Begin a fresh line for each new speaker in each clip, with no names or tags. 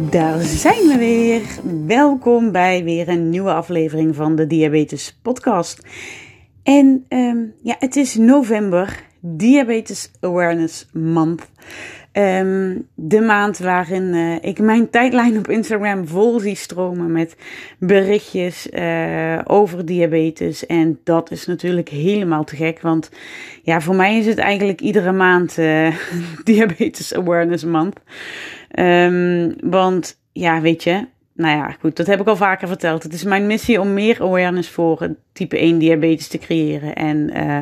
Daar zijn we weer. Welkom bij weer een nieuwe aflevering van de Diabetes Podcast. En ehm, ja, het is november, Diabetes Awareness Month. Ehm, de maand waarin eh, ik mijn tijdlijn op Instagram vol zie stromen met berichtjes uh, over diabetes. En dat is natuurlijk helemaal te gek, want ja, voor mij is het eigenlijk iedere maand uh, Diabetes Awareness Month. Um, want ja, weet je, nou ja, goed, dat heb ik al vaker verteld. Het is mijn missie om meer awareness voor type 1 diabetes te creëren. En uh,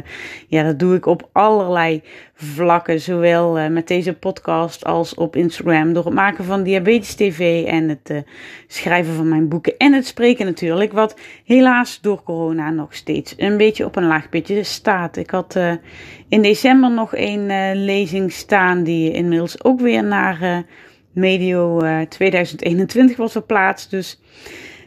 ja, dat doe ik op allerlei vlakken. Zowel uh, met deze podcast als op Instagram. Door het maken van Diabetes TV en het uh, schrijven van mijn boeken. En het spreken natuurlijk. Wat helaas door corona nog steeds een beetje op een laag pitje staat. Ik had in december nog een lezing staan die inmiddels ook weer naar medio uh, eh, 2021 was verplaatst. Dus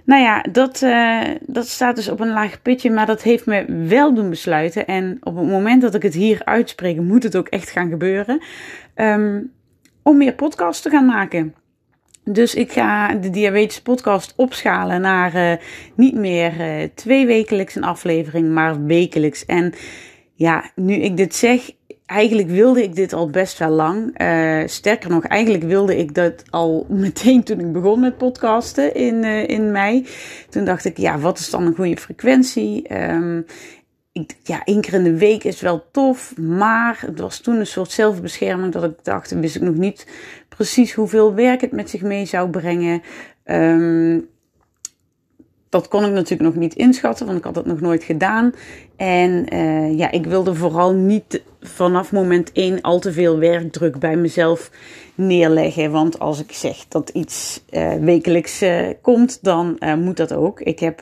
nou ja, dat, uh, dat staat dus op een laag pitje. Maar dat heeft me wel doen besluiten. En op het moment dat ik het hier uitspreek, moet het ook echt gaan gebeuren. Um, om meer podcasts te gaan maken. Dus ik ga de diabetes podcast opschalen naar uh, niet meer twee wekelijks een aflevering, maar wekelijks. En ja, nu ik dit zeg, eigenlijk wilde ik dit al best wel lang. Uh, sterker nog, eigenlijk wilde ik dat al meteen toen ik begon met podcasten in, uh, in mei. Toen dacht ik, ja, wat is dan een goede frequentie? Um, ik, ja, één keer in de week is wel tof, maar het was toen een soort zelfbescherming dat ik dacht, wist ik nog niet precies hoeveel werk het met zich mee zou brengen. Um, dat kon ik natuurlijk nog niet inschatten, want ik had het nog nooit gedaan. En uh, ja, ik wilde vooral niet vanaf moment één al te veel werkdruk bij mezelf neerleggen. Want als ik zeg dat iets uh, wekelijks uh, komt, dan moet dat ook. Ik heb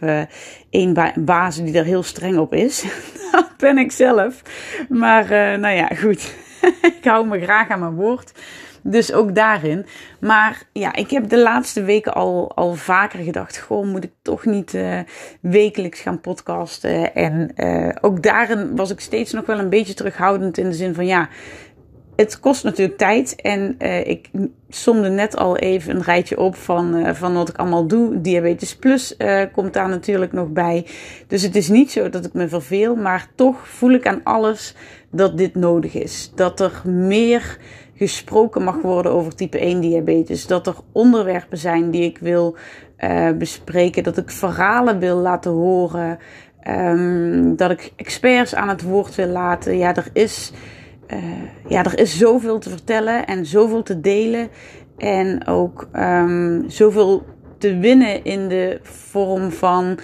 één ba baas die er heel streng op is. dat ben ik zelf. Maar nou ja, goed. ik hou me graag aan mijn woord. Dus ook daarin. Maar ja, ik heb de laatste weken al, al vaker gedacht: Goh, moet ik toch niet uh, wekelijks gaan podcasten? En uh, ook daarin was ik steeds nog wel een beetje terughoudend in de zin van ja. Het kost natuurlijk tijd en uh, ik somde net al even een rijtje op van, van wat ik allemaal doe. Diabetes Plus komt daar natuurlijk nog bij. Dus het is niet zo dat ik me verveel, maar toch voel ik aan alles dat dit nodig is. Dat er meer gesproken mag worden over type 1 diabetes. Dat er onderwerpen zijn die ik wil uh, bespreken. Dat ik verhalen wil laten horen. Um, dat ik experts aan het woord wil laten. Ja, er is, uh, ja, er is zoveel te vertellen en zoveel te delen. En ook um, zoveel te winnen in de vorm van.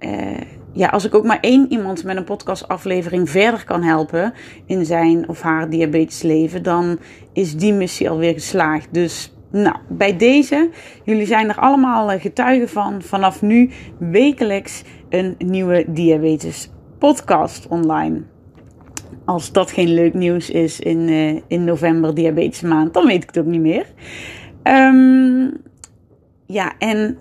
Uh, ja, als ik ook maar één iemand met een podcastaflevering verder kan helpen in zijn of haar diabetes leven, dan is die missie alweer geslaagd. Dus nou, bij deze, jullie zijn er allemaal eh, getuigen van. Vanaf nu wekelijks een nieuwe diabetes podcast online. Als dat geen leuk nieuws is in, uh, in november, diabetes maand, dan weet ik het ook niet meer. Um, ja, en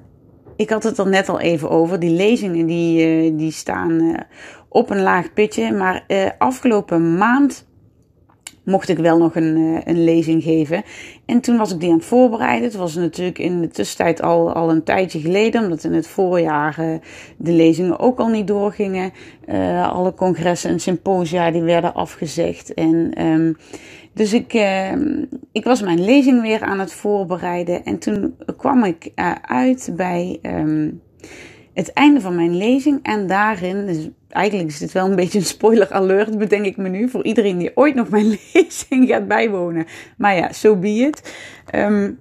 ik had het er net al even over. Die lezingen die, uh, die staan uh, op een laag pitje. Maar uh, afgelopen maand mocht ik wel nog een, een lezing geven. En toen was ik die aan het voorbereiden. Het was natuurlijk in de tussentijd al, al een tijdje geleden. Omdat in het voorjaar de lezingen ook al niet doorgingen. alle congressen en symposia die werden afgezegd. En... Um, dus ik, uh, ik was mijn lezing weer aan het voorbereiden. En toen kwam ik uh, uit bij um, het einde van mijn lezing. En daarin, dus eigenlijk is dit wel een beetje een spoiler alert, bedenk ik me nu. Voor iedereen die ooit nog mijn lezing gaat bijwonen. Maar ja, so be it. Um,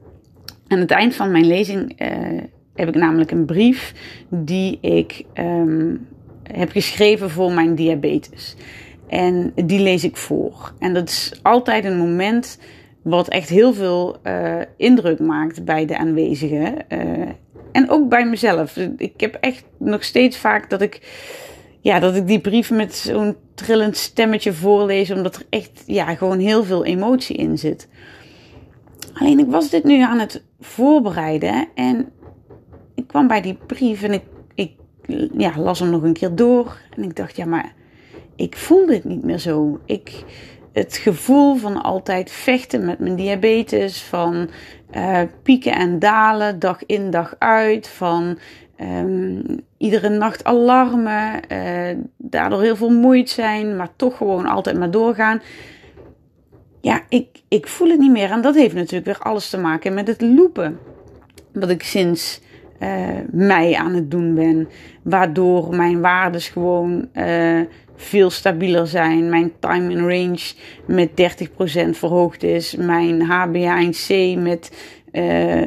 aan het eind van mijn lezing uh, heb ik namelijk een brief die ik um, heb geschreven voor mijn diabetes. En die lees ik voor. En dat is altijd een moment wat echt heel veel uh, indruk maakt bij de aanwezigen. Uh, en ook bij mezelf. Ik heb echt nog steeds vaak dat ik, ja, dat ik die brief met zo'n trillend stemmetje voorlees, omdat er echt ja, gewoon heel veel emotie in zit. Alleen ik was dit nu aan het voorbereiden en ik kwam bij die brief en ik, ik ja, las hem nog een keer door. En ik dacht, ja, maar ik voel dit niet meer zo. Ik, het gevoel van altijd vechten met mijn diabetes, van uh, pieken en dalen, dag in dag uit, van um, iedere nacht alarmen, uh, daardoor heel veel moeite zijn, maar toch gewoon altijd maar doorgaan. Ja, ik, ik voel het niet meer. En dat heeft natuurlijk weer alles te maken met het lopen. Wat ik sinds uh, mei aan het doen ben. Waardoor mijn waardes gewoon veel stabieler zijn. Mijn time in range met 30% verhoogd is. Mijn HbA1c met, uh,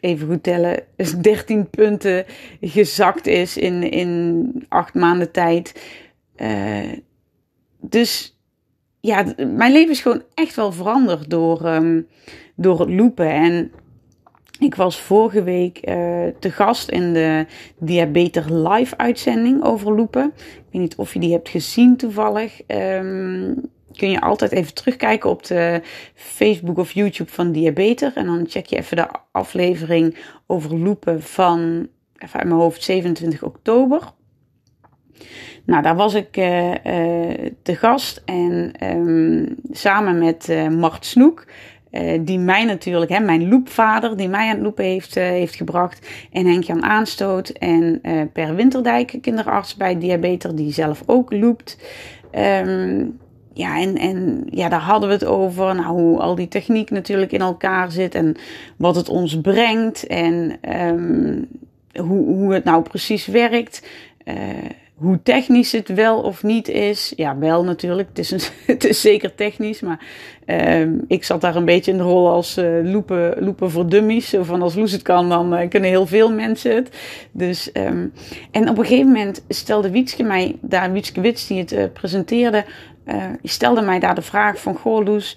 even goed tellen, 13 punten gezakt is in, in 8 maanden tijd. dus ja, mijn leven is gewoon echt wel veranderd door, um, door het lopen. En ik was vorige week uh, te gast in de Diabeter Live uitzending over loepen. Ik weet niet of je die hebt gezien toevallig. Um, kun je altijd even terugkijken op de Facebook of YouTube van Diabeter. En dan check je even de aflevering over loepen van, even uit mijn hoofd, 27 oktober. Nou, daar was ik uh, uh, te gast en um, samen met Mart Snoek. Uh, die mij natuurlijk, hè, mijn loopvader, die mij aan het lopen heeft, uh, heeft gebracht. En Henk-Jan Aanstoot en uh, Per Winterdijk, kinderarts bij Diabeter, die zelf ook loopt. Um, ja, en, en ja, daar hadden we het over. Nou, hoe al die techniek natuurlijk in elkaar zit en wat het ons brengt en um, hoe, hoe het nou precies werkt hoe technisch het wel of niet is. Ja, wel natuurlijk. Het is, het is zeker technisch. Maar uh, ik zat daar een beetje in de rol als uh, loepen, voor dummies. Zo van als Loes het kan, dan uh, kunnen heel veel mensen het. Dus, um, en op een gegeven moment stelde Wietske mij, daar Wietske Wits die het uh, presenteerde, stelde mij daar de vraag van, goh Loes,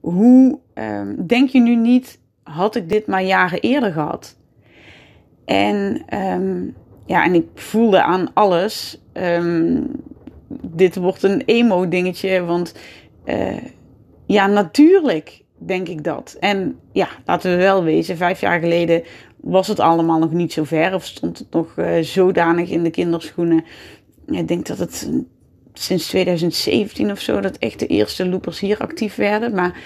hoe um, denk je nu niet, had ik dit maar jaren eerder gehad? En ja, en ik voelde aan alles. Um, dit wordt een emo-dingetje. Want uh, ja, natuurlijk denk ik dat. En ja, laten we wel wezen, vijf jaar geleden was het allemaal nog niet zo ver. Of stond het nog uh, zodanig in de kinderschoenen. Ik denk dat het sinds 2017 of zo, dat echt de eerste loopers hier actief werden. Maar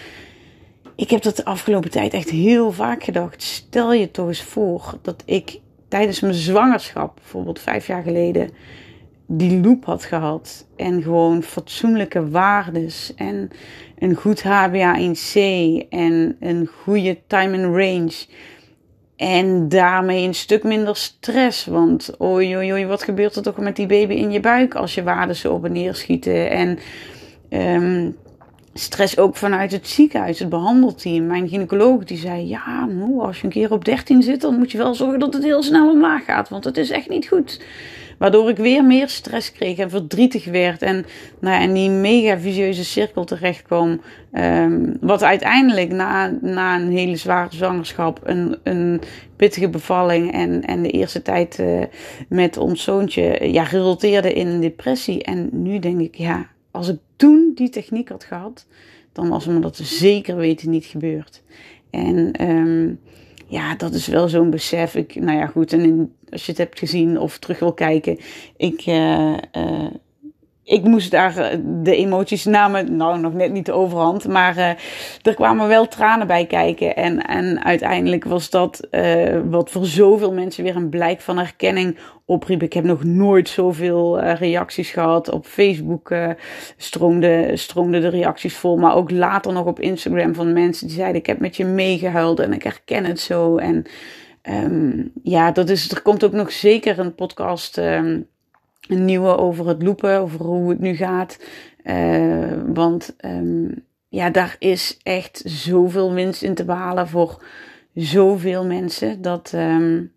ik heb dat de afgelopen tijd echt heel vaak gedacht. Stel je toch eens voor dat ik tijdens mijn zwangerschap, bijvoorbeeld vijf jaar geleden, die loop had gehad. En gewoon fatsoenlijke waardes. En een goed HbA1c. En een goede time and range. En daarmee een stuk minder stress. Want oei, oei, oei, wat gebeurt er toch met die baby in je buik als je waarden zo op en neer schieten. En um, stress ook vanuit het ziekenhuis, het behandelteam. Mijn gynaecoloog die zei, ja, nou, als je een keer op 13 zit, dan moet je wel zorgen dat het heel snel omlaag gaat, want het is echt niet goed. Waardoor ik weer meer stress kreeg en verdrietig werd en nou, in die mega visieuze cirkel terecht kwam. Um, wat uiteindelijk na, na een hele zware zwangerschap, een, een pittige bevalling en, en de eerste tijd uh, met ons zoontje, ja, resulteerde in een depressie. En nu denk ik, ja, als ik toen die techniek had gehad, dan was me dat zeker weten niet gebeurd. En um, ja, dat is wel zo'n besef. Ik, nou ja, goed. En als je het hebt gezien of terug wil kijken, ik. Uh, uh, ik moest daar eh, de emoties namen, nou nog net niet de overhand, maar uh, er kwamen wel tranen bij kijken. En, en uiteindelijk was dat uh, wat voor zoveel mensen weer een blijk van herkenning opriep. Ik heb nog nooit zoveel reacties gehad. Op Facebook stroomde, stroomde de reacties vol, maar ook later nog op Instagram van mensen die zeiden: Ik heb met je meegehuild en ik herken het zo. En um, ja, dat is, er komt ook nog zeker een podcast. Um, een nieuwe over het lopen, over hoe het nu gaat. Uh, want um, ja, daar is echt zoveel winst in te behalen voor zoveel mensen. Dat, um,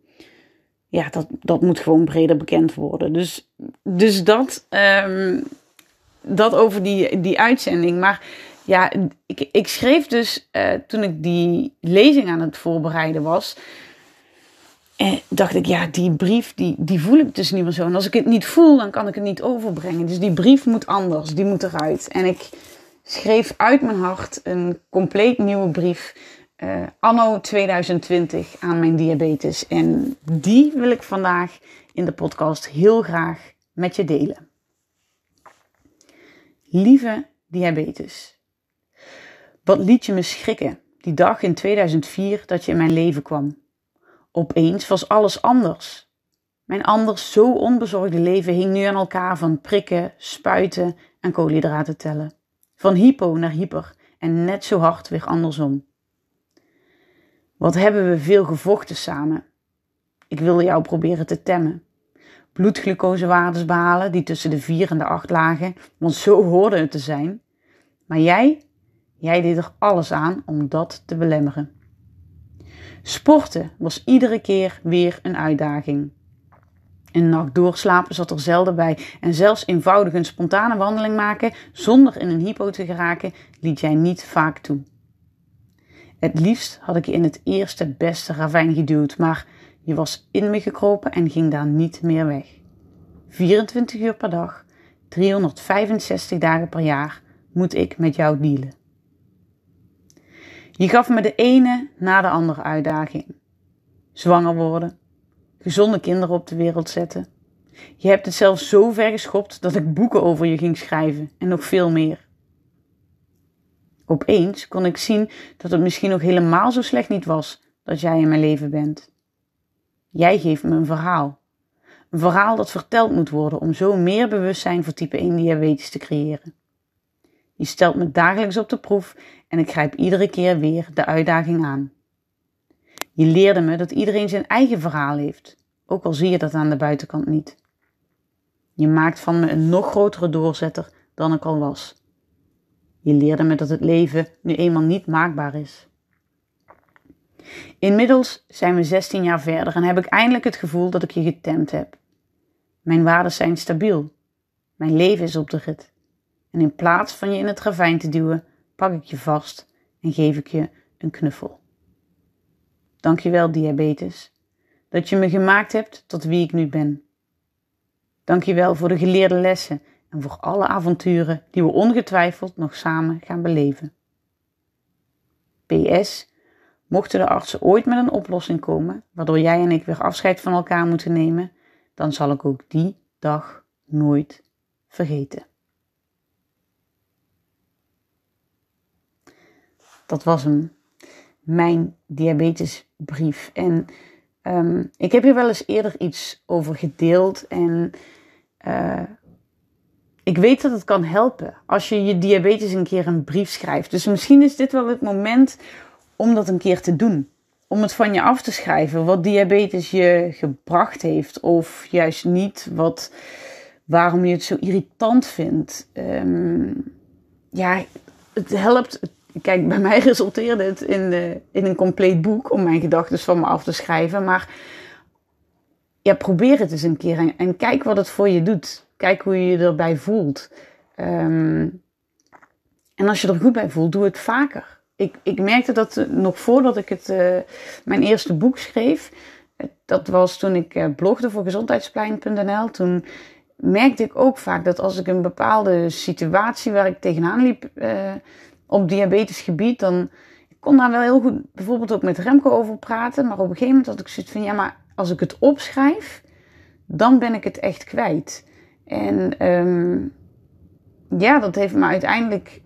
ja, dat, dat moet gewoon breder bekend worden. Dus, dus dat, um, dat over die, die uitzending. Maar ja, ik, ik schreef dus uh, toen ik die lezing aan het voorbereiden was En dacht ik, ja, die brief, die, die voel ik dus niet meer zo. En als ik het niet voel, dan kan ik het niet overbrengen. Dus die brief moet anders, die moet eruit. En ik schreef uit mijn hart een compleet nieuwe brief. Uh, anno 2020 aan mijn diabetes. En die wil ik vandaag in de podcast heel graag met je delen. Lieve diabetes, wat liet je me schrikken die dag in 2004 dat je in mijn leven kwam? Opeens was alles anders. Mijn anders zo onbezorgde leven hing nu aan elkaar van prikken, spuiten en koolhydraten tellen. Van hypo naar hyper en net zo hard weer andersom. Wat hebben we veel gevochten samen? Ik wilde jou proberen te temmen. Bloedglucosewaardes behalen die tussen de 4 en de 8 lagen, want zo hoorde het te zijn. Maar jij, jij deed er alles aan om dat te belemmeren. Sporten was iedere keer weer een uitdaging. Een nacht doorslapen zat er zelden bij en zelfs eenvoudig een spontane wandeling maken zonder in een hypo te geraken liet jij niet vaak toe. Het liefst had ik je in het eerste beste ravijn geduwd, maar je was in me gekropen en ging daar niet meer weg. 24 uur per dag, 365 dagen per jaar moet ik met jou dealen. Je gaf me de ene na de andere uitdaging. Zwanger worden, gezonde kinderen op de wereld zetten. Je hebt het zelfs zo ver geschopt dat ik boeken over je ging schrijven en nog veel meer. Opeens kon ik zien dat het misschien nog helemaal zo slecht niet was dat jij in mijn leven bent. Jij geeft me een verhaal. Een verhaal dat verteld moet worden om zo meer bewustzijn voor type 1 diabetes te creëren. Je stelt me dagelijks op de proef en ik grijp iedere keer weer de uitdaging aan. Je leerde me dat iedereen zijn eigen verhaal heeft, ook al zie je dat aan de buitenkant niet. Je maakt van me een nog grotere doorzetter dan ik al was. Je leerde me dat het leven nu eenmaal niet maakbaar is. Inmiddels zijn we 16 jaar verder en heb ik eindelijk het gevoel dat ik je getemd heb. Mijn waarden zijn stabiel. Mijn leven is op de rit. En in plaats van je in het ravijn te duwen, pak ik je vast en geef ik je een knuffel. Dankjewel, diabetes, dat je me gemaakt hebt tot wie ik nu ben. Dankjewel voor de geleerde lessen en voor alle avonturen die we ongetwijfeld nog samen gaan beleven. PS, mochten de artsen ooit met een oplossing komen waardoor jij en ik weer afscheid van elkaar moeten nemen, dan zal ik ook die dag nooit vergeten. Dat was hem, mijn diabetesbrief. En um, ik heb hier wel eens eerder iets over gedeeld. En uh, ik weet dat het kan helpen als je je diabetes een keer een brief schrijft. Dus misschien is dit wel het moment om dat een keer te doen. Om het van je af te schrijven, wat diabetes je gebracht heeft, of juist niet, wat, waarom je het zo irritant vindt. Um, ja, het helpt, kijk, bij mij resulteerde het in, in een compleet boek om mijn gedachten van me af te schrijven. Maar ja, probeer het eens een keer en, kijk wat het voor je doet. Kijk hoe je je erbij voelt. Um, en als je er goed bij voelt, doe het vaker. Ik, ik merkte dat nog voordat ik het, uh, mijn eerste boek schreef. Dat was toen ik blogde voor gezondheidsplein.nl. Toen merkte ik ook vaak dat als ik een bepaalde situatie waar ik tegenaan liep, op diabetisch gebied, dan ik kon daar wel heel goed bijvoorbeeld ook met Remco over praten. Maar op een gegeven moment had ik zoiets van, ja, maar als ik het opschrijf, dan ben ik het echt kwijt. En um, ja, dat heeft me uiteindelijk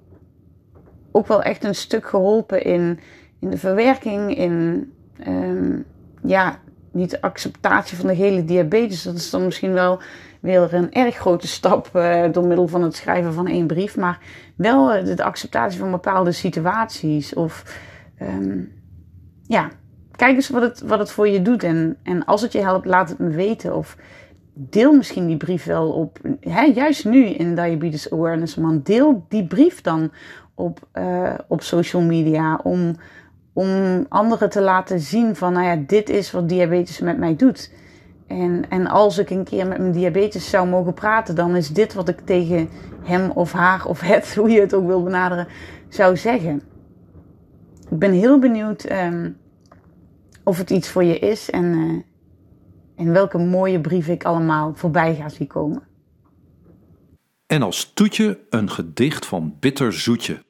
ook wel echt een stuk geholpen in, in de verwerking, in um, ja, niet de acceptatie van de hele diabetes. Dat is dan misschien wel weer een erg grote stap uh, door middel van het schrijven van één brief. Maar wel uh, de acceptatie van bepaalde situaties. Of um, ja, kijk eens wat het, wat het voor je doet. En, en als het je helpt, laat het me weten. Of deel misschien die brief wel op. Hè, juist nu in Diabetes Awareness Month. Deel die brief dan op, uh, op social media. Om, om anderen te laten zien van, nou ja, dit is wat diabetes met mij doet. En, en als ik een keer met mijn diabetes zou mogen praten, dan is dit wat ik tegen hem of haar of het, hoe je het ook wil benaderen, zou zeggen. Ik ben heel benieuwd um, of het iets voor je is. En uh, En welke mooie brieven ik allemaal voorbij ga zien komen.
En als toetje een gedicht van Bitter Zoetje.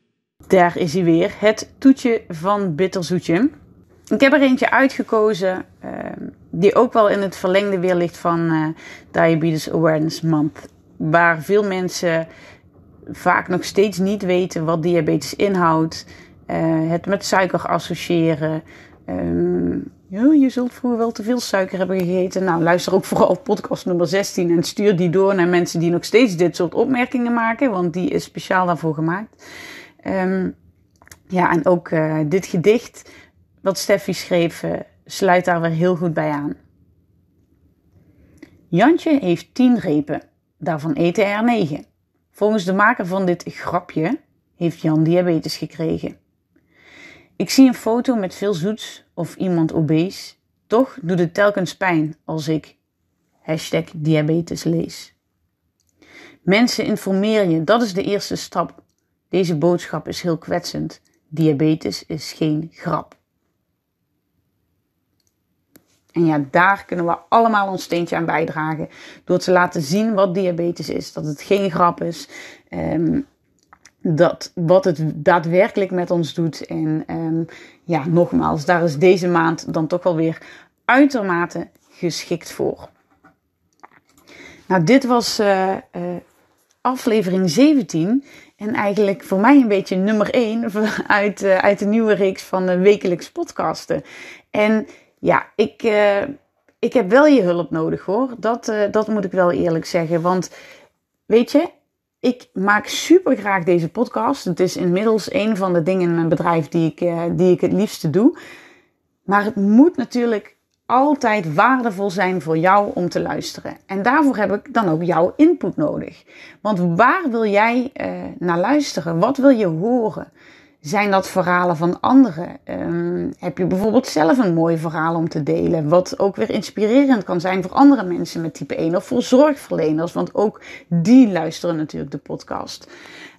Daar is hij weer, het toetje van Bitter Zoetje. Ik heb er eentje uitgekozen ehm, die ook wel in het verlengde weer ligt van uh, Diabetes Awareness Month. Waar veel mensen vaak nog steeds niet weten wat diabetes inhoudt. Uh, het met suiker associëren. Um, je zult vroeger wel te veel suiker hebben gegeten. Nou, luister ook vooral podcast nummer 16 en stuur die door naar mensen die nog steeds dit soort opmerkingen maken, want die is speciaal daarvoor gemaakt. Um, ja, en ook uh, dit gedicht wat Steffi schreef, uh, sluit daar weer heel goed bij aan. Jantje heeft 10 repen, daarvan eten er 9. Volgens de maker van dit grapje heeft Jan diabetes gekregen. Ik zie een foto met veel zoets of iemand obese. Toch doet het telkens pijn als ik hashtag diabetes lees. Mensen informeer je, dat is de eerste stap. Deze boodschap is heel kwetsend. Diabetes is geen grap. En ja, daar kunnen we allemaal ons steentje aan bijdragen. Door te laten zien wat diabetes is. Dat het geen grap is. Um, dat wat het daadwerkelijk met ons doet. En um, ja, nogmaals, daar is deze maand dan toch wel weer uitermate geschikt voor. Nou, dit was uh, uh, aflevering 17. En eigenlijk voor mij een beetje nummer 1 uit, uh, uit de nieuwe reeks van de wekelijks podcasten. En ja, ik, ik heb wel je hulp nodig hoor. Dat, dat moet ik wel eerlijk zeggen. Want weet je, ik maak super graag deze podcast. Het is inmiddels een van de dingen in mijn bedrijf die ik, die ik het liefste doe. Maar het moet natuurlijk altijd waardevol zijn voor jou om te luisteren. En daarvoor heb ik dan ook jouw input nodig. Want waar wil jij uh, naar luisteren? Wat wil je horen? Zijn dat verhalen van anderen? Um, heb je bijvoorbeeld zelf een mooi verhaal om te delen? Wat ook weer inspirerend kan zijn voor andere mensen met type 1 of voor zorgverleners, want ook die luisteren natuurlijk de podcast.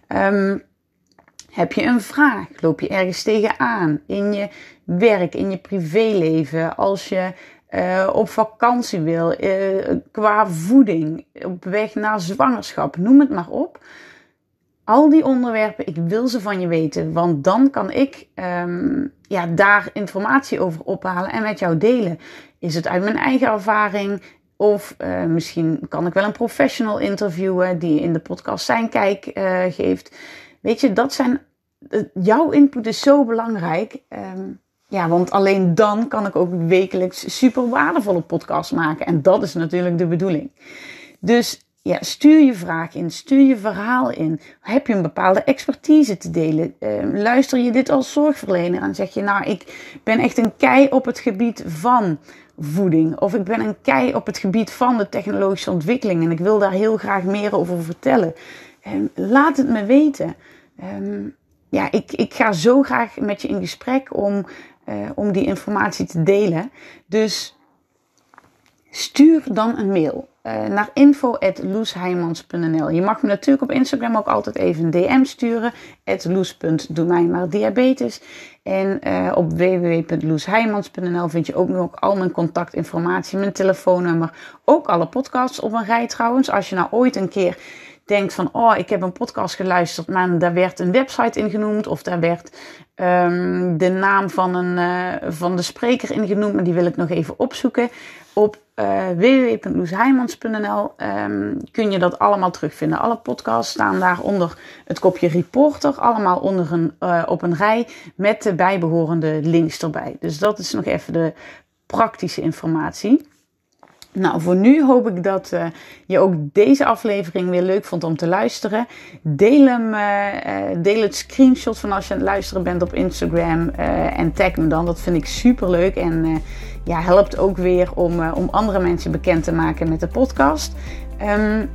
Um, heb je een vraag? Loop je ergens tegenaan in je werk, in je privéleven? Als je uh, op vakantie wil, uh, qua voeding, op weg naar zwangerschap, noem het maar op al die onderwerpen, ik wil ze van je weten. Want dan kan ik um, ja, daar informatie over ophalen en met jou delen. Is het uit mijn eigen ervaring? Of uh, misschien kan ik wel een professional interviewen die in de podcast zijn kijk geeft. Weet je, dat zijn. Uh, jouw input is zo belangrijk. Um, ja, want alleen dan kan ik ook wekelijks super waardevolle podcasts maken. En dat is natuurlijk de bedoeling. Dus ja, stuur je vraag in, stuur je verhaal in. Heb je een bepaalde expertise te delen? Uh, luister je dit als zorgverlener en zeg je, nou, ik ben echt een kei op het gebied van voeding. Of ik ben een kei op het gebied van de technologische ontwikkeling en ik wil daar heel graag meer over vertellen. Um, laat het me weten. Um, ja, ik, ik ga zo graag met je in gesprek om, uh, om die informatie te delen. Dus stuur dan een mail uh, naar info.loesheimans.nl. Je mag me natuurlijk op Instagram ook altijd even een DM sturen. diabetes. En uh, op www.loesheimans.nl vind je ook nog al mijn contactinformatie, mijn telefoonnummer. Ook alle podcasts op een rij trouwens. Als je nou ooit een keer denkt van, oh, ik heb een podcast geluisterd, maar daar werd een website in genoemd of daar werd um, de naam van, een, uh, van de spreker in genoemd, maar die wil ik nog even opzoeken. Op uh, www.loesheimans.nl um, kun je dat allemaal terugvinden. Alle podcasts staan daar onder het kopje reporter, allemaal onder een, uh, op een rij met de bijbehorende links erbij. Dus dat is nog even de praktische informatie. Nou, voor nu hoop ik dat uh, je ook deze aflevering weer leuk vond om te luisteren. Deel, hem, uh, deel het screenshot van als je aan het luisteren bent op Instagram en tag me dan. Dat vind ik super leuk en ja, helpt ook weer om, om andere mensen bekend te maken met de podcast. Um,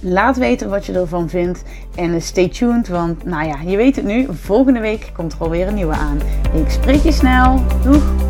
laat weten wat je ervan vindt en stay tuned, want nou ja, je weet het nu, volgende week komt er alweer een nieuwe aan. Ik spreek je snel. Doeg!